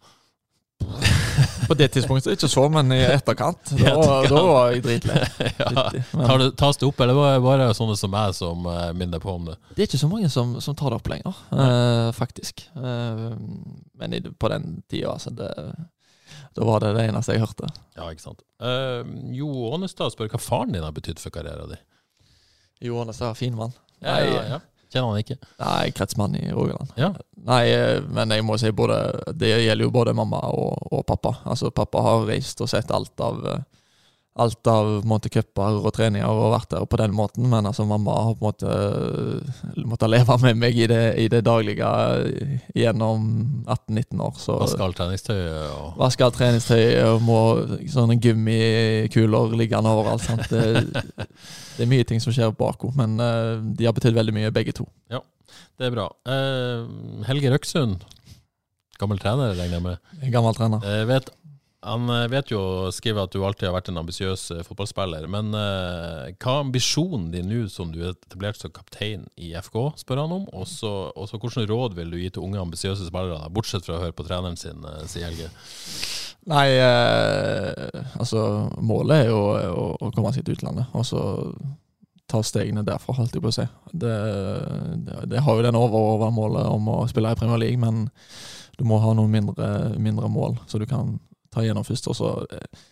På det tidspunktet ikke så, men i etterkant. Da, da var jeg dritlei. ja. Tas det opp, eller var det sånne som meg som uh, minner på om det? Det er ikke så mange som, som tar det opp lenger, uh, faktisk. Uh, men i, på den tida, altså, det, da var det det eneste jeg hørte. Ja, ikke sant. Jo Ånestad spør hva faren din har betydd for karrieren din. Jo, er fin mann. Ja, ja, ja. Kjenner han ikke? Nei, kretsmann i Rogaland. Ja. Nei, men jeg må si både Det gjelder jo både mamma og, og pappa. Altså, pappa har reist og sett alt av eh, Alt av på en måte, cuper og treninger og vært der på den måten, men altså, mamma har på en måte eh, måttet leve med meg i det, i det daglige gjennom 18-19 år. Så Vaske alt treningstøyet og vaske alt treningstøyet og må sånne gummikuler liggende overalt. Sant? Det, det er mye ting som skjer bak henne, men uh, de har betydd veldig mye, begge to. Ja, Det er bra. Uh, Helge Røksund, gammel trener, regner jeg med. Gammel trener. Jeg vet Han eh, vet jo skriver at du alltid har vært en ambisiøs eh, fotballspiller, men uh, hva er ambisjonen din nå som du er etablert som kaptein i FK, spør han om. Og så hvilke råd vil du gi til unge, ambisiøse spillere, bortsett fra å høre på treneren sin, uh, sier Helge? Nei, eh, altså målet er jo å, å komme seg til utlandet. Og så ta stegene derfra, holdt jeg på å si. Det, det, det har jo den overordnede målet om å spille i Premier League, men du må ha noen mindre, mindre mål, så du kan ta gjennom først. Og så eh,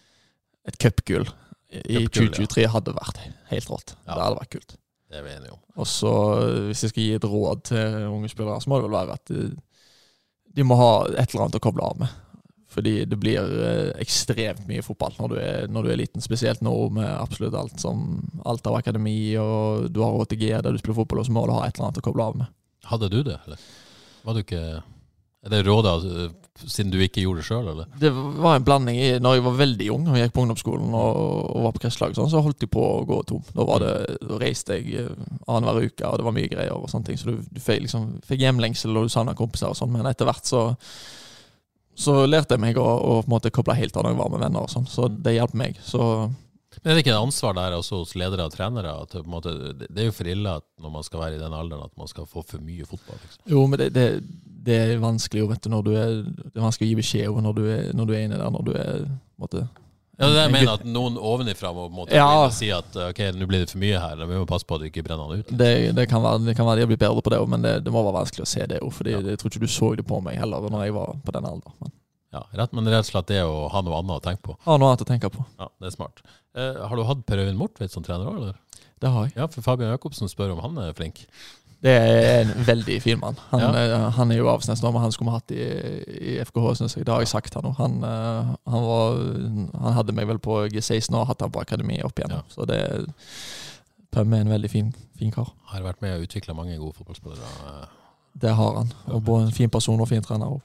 et cupgull i Cupgull, 2023 hadde vært helt rått. Ja. Det hadde vært kult. Det er vi enige om. Og så, eh, hvis jeg skal gi et råd til unge spillere, så må det vel være at de, de må ha et eller annet å koble av med. Fordi det blir eh, ekstremt mye fotball når du, er, når du er liten. Spesielt nå med absolutt alt som alt av akademi, og du har OTG der du spiller fotball, og så må du ha et eller annet å koble av med. Hadde du det, eller? Var du ikke Er det rådet eh, siden du ikke gjorde det sjøl, eller? Det var en blanding Når jeg var veldig ung og gikk på ungdomsskolen og, og var på kretsslag, sånn, så holdt jeg på å gå tom. Da, var det, da reiste jeg eh, annenhver uke, og det var mye greier. og sånne ting, Så du, du fikk, liksom, fikk hjemlengsel og du savna kompiser og sånn, men etter hvert så så lærte jeg meg å, å på en måte koble helt av når jeg var med venner. og sånn, Så det hjalp meg. Så Men er det ikke et ansvar der også hos ledere og trenere? At måte, det det er jo for ille at når man skal være i den alderen at man skal få for mye fotball. Liksom. Jo, men det, det, det er vanskelig vet du, du er, det er vanskelig å gi beskjed over når du er, når du er inne der. Når du er måte, Ja, det jeg mener, at noen ovenifra må på Ja. si at ok, nå blir det for mye her, vi må passe på at du ikke brenner han ut. det, det, kan være, det kan være de har blitt bedre på det òg, men det, det må være vanskelig å se det òg. For Ja. jeg tror ikke du så det på meg heller når jeg var på den alderen. Men Ja, rett, men rett og slett det å ha noe annet å tenke på. Ha noe annet å tenke på. Ja, Det er smart. Eh, har du hatt Per Øyvind Mortvedt som trener òg, eller? Det har jeg. Ja, for Fabian Jacobsen spør om han er flink. Det er en veldig fin mann. Han, Ja. er- han er jo Avsnes nå, men han skulle vi hatt i, i FKH, syns jeg. Det har jeg sagt her nå. Han, eh, han, var, han hadde meg vel på G16 og hatt han på akademi opp igjennom. Så det Pømme er en veldig fin, fin kar. Har vært med og utvikla mange gode fotballspillere. eh. Det har han. Og både en fin person og fin trener òg.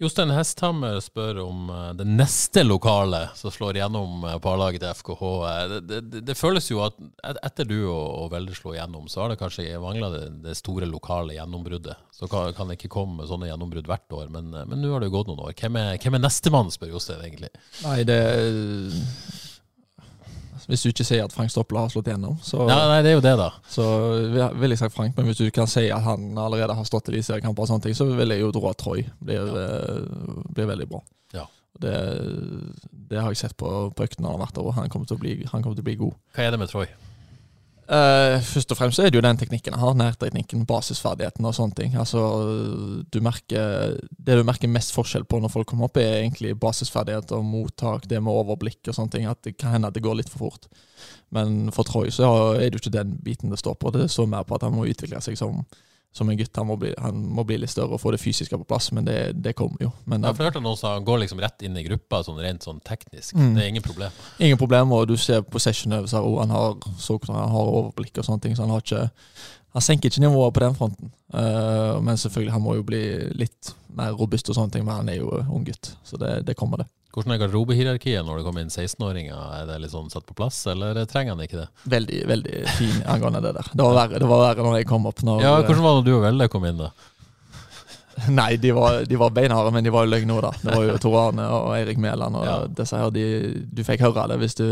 Jostein Hesthammer spør om eh, det neste lokalet som slår gjennom parlaget på til FKH. Eh, Det, det, det, føles jo at etter du og, og Velde slo gjennom, så har det kanskje mangla det, det store lokale gjennombruddet. Så kan, kan det ikke komme sånne gjennombrudd hvert år, eh, men nå har det jo gått noen år. Hvem er, hvem er nestemann, spør Jostein egentlig. Nei, det Hvis du ikke sier at Frank Stoppel har slått gjennom, så, Ja, nei, det er jo det, da. så vil- jeg sagt Frank. Men hvis du kan si at han allerede har stått i eliteseriekamper, og sånne ting, så vil jeg jo at Troy blir, ja. blir veldig bra. Ja. Det, det har jeg sett på, på øktene han har vært og han kommer til å bli, han kommer til å bli god. Hva er det med Troy? Eh, først og fremst er det jo den teknikken jeg har, nærteknikken, basisferdigheten og sånne ting. Altså, du merker, det du merker mest forskjell på når folk kommer opp, er egentlig basisferdigheter, mottak, det med overblikk og sånne ting. At det kan hende at det går litt for fort. Men for Troy så er det jo ikke den biten det står på. Det står mer på at han må utvikle seg som, som en gutt. Han må, bli, han må bli litt større og få det fysiske på plass, men det, det kommer jo. Men Jeg har hørt noen som går liksom rett inn i gruppa, sånn rent sånn teknisk. Mm. Det er ingen problem. Ingen problem, og du ser på sessionøvelser og han har, så, han har overblikk og sånne ting, så han har ikke Han senker ikke nivået på den fronten. Uh, men selvfølgelig, han må jo bli litt mer robust og sånne ting, men han er jo ung gutt, så det, det kommer det. Hvordan er garderobehierarkiet når det kommer inn 16-åringer? Er det litt sånn satt på plass, eller trenger han ikke det? Veldig veldig fin angående det der. Det var verre, det var verre når jeg kom opp. Når, Ja, Hvordan var det du og Velde kom inn, da? Nei, de var, de var beinharde, men de var jo løgne òg, da. Det var jo Tor Arne og Eirik Mæland og Ja. disse her. De, du fikk høre det hvis du,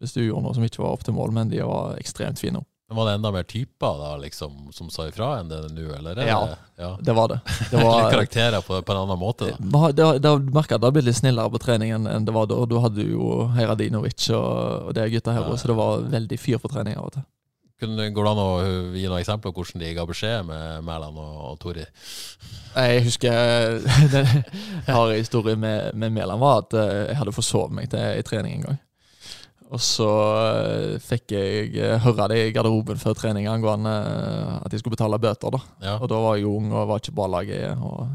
hvis du gjorde noe som ikke var opp til mål, men de var ekstremt fine. Men Var det enda mer typer da, liksom, som sa ifra enn det nå, eller? er Ja. ja. Det var det. Det var, karakterer på, på en annen måte, da. Det, det, merket at det har blitt litt snillere på trening enn det var da. Da hadde du jo Heiradinovic og, og de gutta her Ja. så det var veldig fyr på trening av og til. Kunne, går det an å gi noen eksempler på hvordan de ga beskjed med Mæland og, og Tori? Jeg husker Den harde historien med, med Mæland var at eh, jeg hadde forsovet meg til i trening en gang. Og så eh, fikk jeg eh, høre det i garderoben før trening angående eh, at jeg skulle betale bøter. da. Ja. Og da var jeg ung og var ikke på laget. og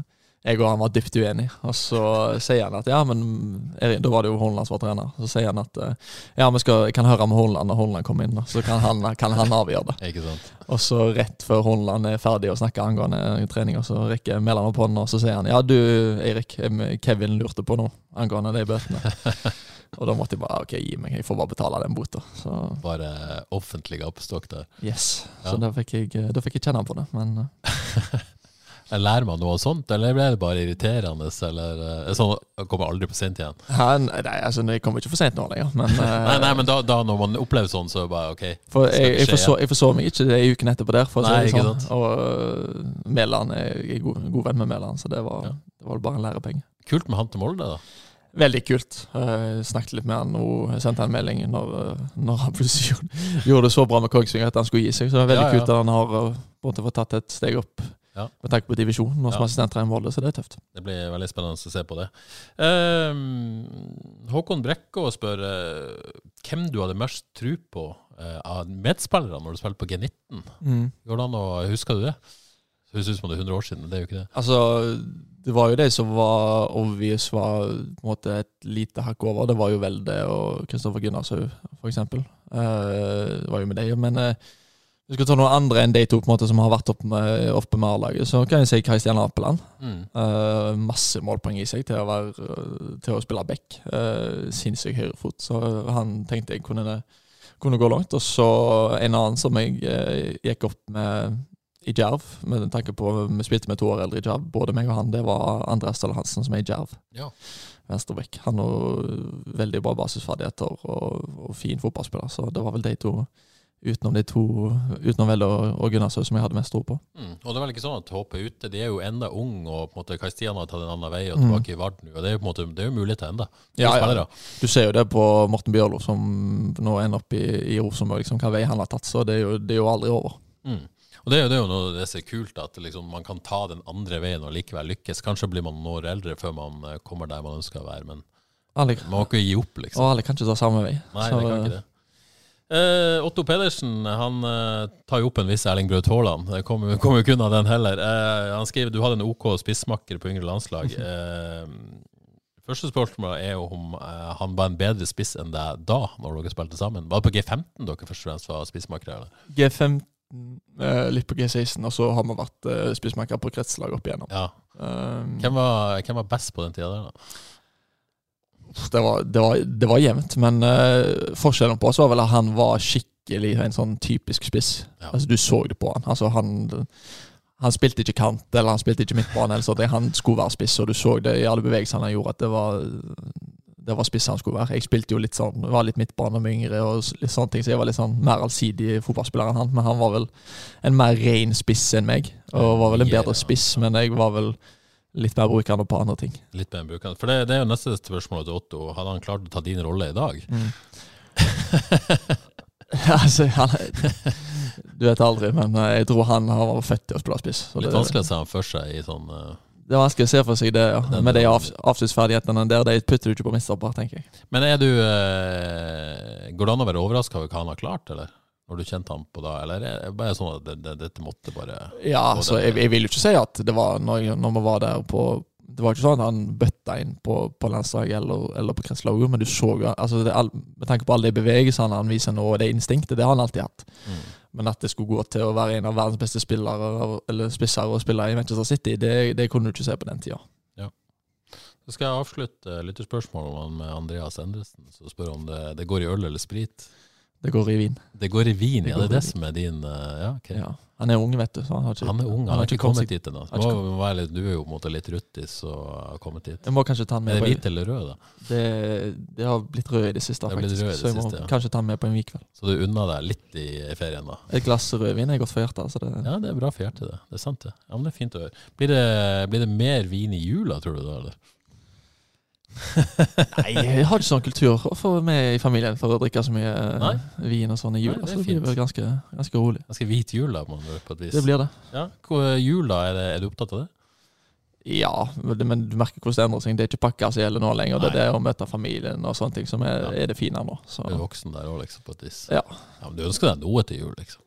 jeg og han var dypt uenige. Og så sier han at ja, men Da var det jo Holland som var trener. Så sier han at ja, vi skal, jeg kan høre med Holland når Holland kommer inn. da. Så kan han, kan han avgjøre det. Og så rett før Holland er ferdig å snakke angående trening, og så rekker Mæland opp hånden og så sier han ja, du Eirik, Kevin lurte på noe angående de bøtene. og da måtte jeg bare ok, gi meg, jeg får bare betale den bota. Var Bare offentlig gapestokk der. yes. Ja. Så da fikk, jeg, da fikk jeg kjenne på det. Men eh, Lærer man noe sånt, eller blir det bare irriterende? Eller er sånn, kommer aldri for sent igjen? Ja, nei, altså, jeg kommer ikke for sent nå lenger, men Nei, nei, men da, da når man opplever sånn, så er det bare OK. For jeg, det jeg, forså, jeg forså meg ikke det i uken etterpå der, for Nei, ikke sånn. sant. Og Mæland jeg er god, god venn med Mæland, så det var, Ja. det var bare en lærepenge. Kult med han til Molde, da. Veldig kult. Jeg snakket litt med han og sendte han en melding når, øh, når han plutselig gjorde, det så bra med Kongsvinger at han skulle gi seg. Så det er veldig Ja, ja. kult at han har måte fått tatt et steg opp Ja. med tanke på divisjonen og som Ja. assistenttrener i Molde, så det er tøft. Det blir veldig spennende å se på det. Ehm, Håkon Brekkå spør eh, hvem du hadde mest tro på eh, av medspillere når du spilte på G19. Mm. Hvordan, og, Husker du det? Høres ut som det er 100 år siden, men det er jo ikke det. Altså, det var jo det som var obvious var på en måte et lite hakk over. Det var jo Velde og Kristoffer Gunnarshaug, for eksempel. Eh, det var jo med deg, Men eh, hvis vi skal ta noen andre enn de to på en måte som har vært oppe med, opp med A-laget, så kan jeg si Kristian Apeland. Mm. Uh, masse målpoeng i seg til å, være, eh, til å spille back. Uh, Sinnssyk høyrefot. Så han tenkte jeg kunne, kunne gå langt. Og så en annen som jeg uh, gikk opp med i Djerv, med tanke på vi spilte med to år eldre i Djerv, både meg og han, det var Andreas Ståle Hansen som er i Djerv. Ja. Venstrebekk. Han har veldig bra basisferdigheter og, og fin fotballspiller, så det var vel de to utenom de to, utenom Velle og, og Gunnarshaug som jeg hadde mest tro på. Mm. Og det er vel ikke sånn at HP ute. De er jo enda unge, og på en måte Kristian har tatt en annen vei og Mm. tilbake i Varden. Og det er jo på en måte Det er jo muligheter ennå. Ja, ja. Du ser jo det på Morten Bjørlo, som nå ender opp i, i Rosenborg, liksom, hva vei han har tatt. Så det er jo, det er jo aldri over. Mm. Og det det er jo noe det er kult, at liksom, man kan ta den andre veien og likevel lykkes. Kanskje blir man noen år eldre før man eh, kommer der man ønsker å være, men Alle, man må ikke gi opp, liksom. og alle kan ikke ta samme vei. Nei, Så, det kan ikke det. Eh, Otto Pedersen han eh, tar jo opp en viss Erling Braut Haaland. Det kommer kommer jo ikke unna den heller. Eh, han skriver du hadde en OK spissmakker på yngre landslag. Eh, første spørsmål er jo om eh, han var en bedre spiss enn deg da, når dere spilte sammen. Var det på G15 dere først og fremst var spissmakere? G15, eh, litt på G16, og så har vi vært uh, spissmaker på kretslag opp igjennom. Ja. Um, Hvem var, hvem var best på den tida der, da? det, var, det, var, det var jevnt, men uh, forskjellen på oss var vel at han var skikkelig en sånn typisk spiss. Ja. Altså, du så det på han. Altså, han. Han spilte ikke kant, eller han spilte ikke midtbane. Han skulle være spiss, og du så det i alle bevegelsene han gjorde, at det var, det var spiss han skulle være. Jeg spilte jo litt sånn, var litt midtbane med yngre, og litt sånne ting, så jeg var litt sånn mer allsidig fotballspiller enn han. Men han var vel en mer ren spiss enn meg, og var vel en bedre spiss, men jeg var vel litt mer brukende på andre ting. Litt mer brukende. For det, det er jo neste spørsmål til Otto. Hadde han klart å ta din rolle i dag? altså, han, du vet aldri, men eh, jeg tror han har vært født til å spille spiss. Litt vanskelig å se han for seg i sånn eh, det er vanskelig å se for seg det, ja. Den- Med de av, der, de putter du ikke på midtstopper, tenker jeg. Men er du eh, Går det an å være overraska over hva han har klart, eller? Når du kjente han på da, eller er det bare sånn at det, det, dette måtte bare Ja, altså, jeg, jeg vil jo ikke si at det var når, når vi var der på Det var ikke sånn at han bøtta inn på, på landslaget eller, eller på kretslaget, men du så altså, det, Med tanke på alle de bevegelsene han viser nå, og det instinktet, det har han alltid hatt. mm. Men at det skulle gå til å være en av verdens beste spillere Eller spisser og spillere i Manchester City, det, det kunne du ikke se på den tida. Så skal jeg avslutte lytterspørsmålet med Andreas Endresen. som spør om det, det går i øl eller sprit. Det går i vin. Det går i vin, Det ja. Det er det som er din eh, Ja, okay. Ja. Han er ung, vet du. Så han, har ikke, Han er ung, han har ikke kommet dit ennå. Du er jo på en måte litt ruttis og har kommet dit. Jeg må kanskje ta han Er med det på hvit eller rød, da? det, det har blitt rød i det siste, Det faktisk. det så jeg må siste, ja. kanskje ta han med på en vikveld. Så du unna deg litt i ferien, da? Et glass rødvin er godt for hjertet. Så det, Ja, det er bra for hjertet, det. Det er sant, det. Ja, men det er fint å høre. Blir det, blir det mer vin i jula, tror du da, eller? Nei, jeg har ikke sånn kultur for meg i familien for å drikke så mye Nei. eh, vin og sånn i jula. Nei, det så det blir fint. vel ganske, ganske rolig. Ganske hvit jul, da, må du på et vis. Det blir det. Ja, Hvor- Jul, da? Er, det, er du opptatt av det? Ja, men du merker hvordan det endrer seg. Det er ikke pakka som gjelder nå lenger. Det er det å møte familien og sånne ting som er, Ja. er det fine nå. Så Du er voksen der òg, liksom, på et vis. ja. Ja, men du ønsker deg noe til jul, liksom?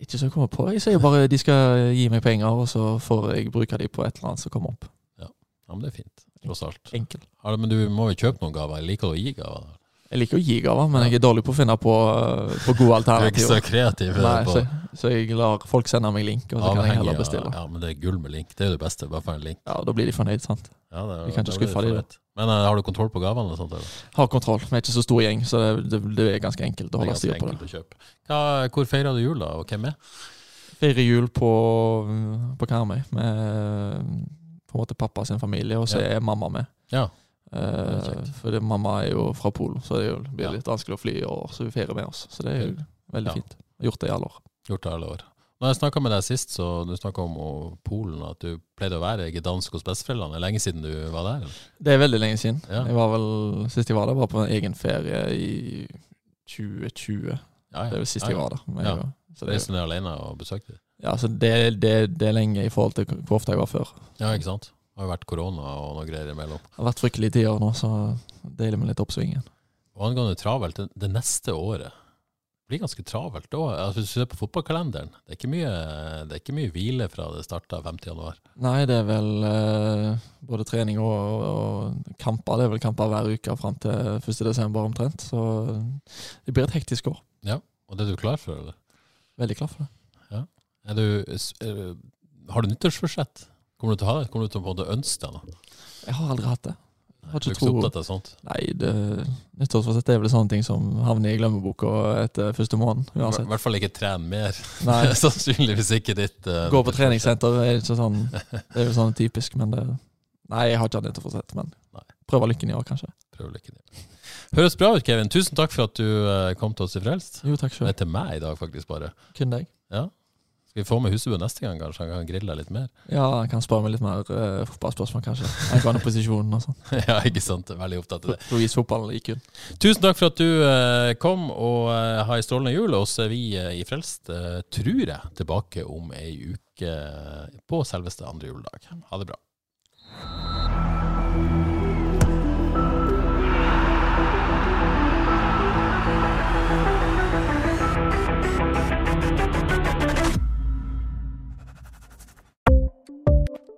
Ikke så jeg kommer på. Jeg sier bare de skal gi meg penger, og så får jeg bruke de på et eller annet som kommer opp. Ja, men det er fint, tross alt. Enkel. Ja, men du må jo kjøpe noen gaver. Jeg Liker å gi gaver? Jeg liker å gi gaver, men jeg er dårlig på å finne på, eh, på gode Du er ikke så kreativ. Nei, på så, så jeg lar folk sende meg link, og så kan jeg heller bestille. Ja, men det er gull med link. Det er jo det beste. Bare for en link. Ja, Da blir de fornøyd, sant. Ja, det, Vi kan ikke skuffe de, da. Men uh, har du kontroll på gavene Eller sånt? Eller? Har kontroll. Vi er ikke så stor gjeng, så det, det, det er ganske enkelt å holde styr på det. å kjøpe. Hva, hvor feirer du jul, da, og hvem er? Feirer jul på, på Karmøy med på en måte pappa sin familie, og så Ja. er mamma med. Ja. Uh, for mamma er jo fra Polen, så det er jo- blir Ja. litt vanskelig å fly i år, så vi feirer med oss. Så det er jo veldig fint. Gjort det i alle år. Gjort det i alle år. Når jeg snakka med deg sist, så du snakka om Polen, at du pleide å være i dansk hos besteforeldrene. Er lenge siden du var der? eller? Det er veldig lenge siden. Ja. Jeg var vel, Sist jeg var der, var på en egen ferie i 2020. Ja, ja. Det er vel sist jeg var der. Jeg- så det, Reiste ned alene og besøkte? Ja, så det, det, det er lenge i forhold til hvor ofte jeg var før. Ja, ikke sant? Det har jo vært korona og noe greier imellom. Det har vært fryktelige tider nå, så deilig med litt oppsvingen. Og angående travelt, det, det neste året blir ganske travelt da. Altså, hvis du ser på fotballkalenderen, det er ikke mye, det er ikke mye hvile fra det starta 5. januar. Nei, det er vel eh, både trening og, og, kamper. Det er vel kamper hver uke fram til 1. desember omtrent. Så det blir et hektisk år. Ja, Og det er du klar for, eller? Veldig klar for det. Du, har du nyttårsforsett? Kommer du til å ha det? Kommer du til å måte ønske deg noe? Jeg har aldri hatt det. Jeg har Du ikke tro opptatt av sånt? Nei, det, nyttårsforsett er vel sånne ting som havner i glemmeboka etter første måned. I hvert fall ikke tren mer. Nei, Sannsynligvis ikke ditt. uh, Gå på treningssenter er ikke sånn Det er jo sånn typisk, men det Nei, jeg har ikke hatt nyttårsforsett, men Nei. prøver lykken i år, kanskje. Prøver lykken din. Høres bra ut, Kevin. Tusen takk for at du eh, kom til oss i Frelst. Jo, takk Det Nei, til meg i dag, faktisk, bare. Kun deg. Ja. Vi få med Husebø neste gang, kanskje? Han kan grille litt mer? Ja, han kan spørre meg litt mer uh, fotballspørsmål, kanskje. Angående posisjonen og sånn. ja, ikke sant? Veldig opptatt av det. Louise fotball i kun. Tusen takk for at du uh, kom, og uh, ha ei strålende jul. Og så er vi uh, i Frelst, uh, tror jeg, tilbake om ei uke på selveste andre juledag. Ha det bra.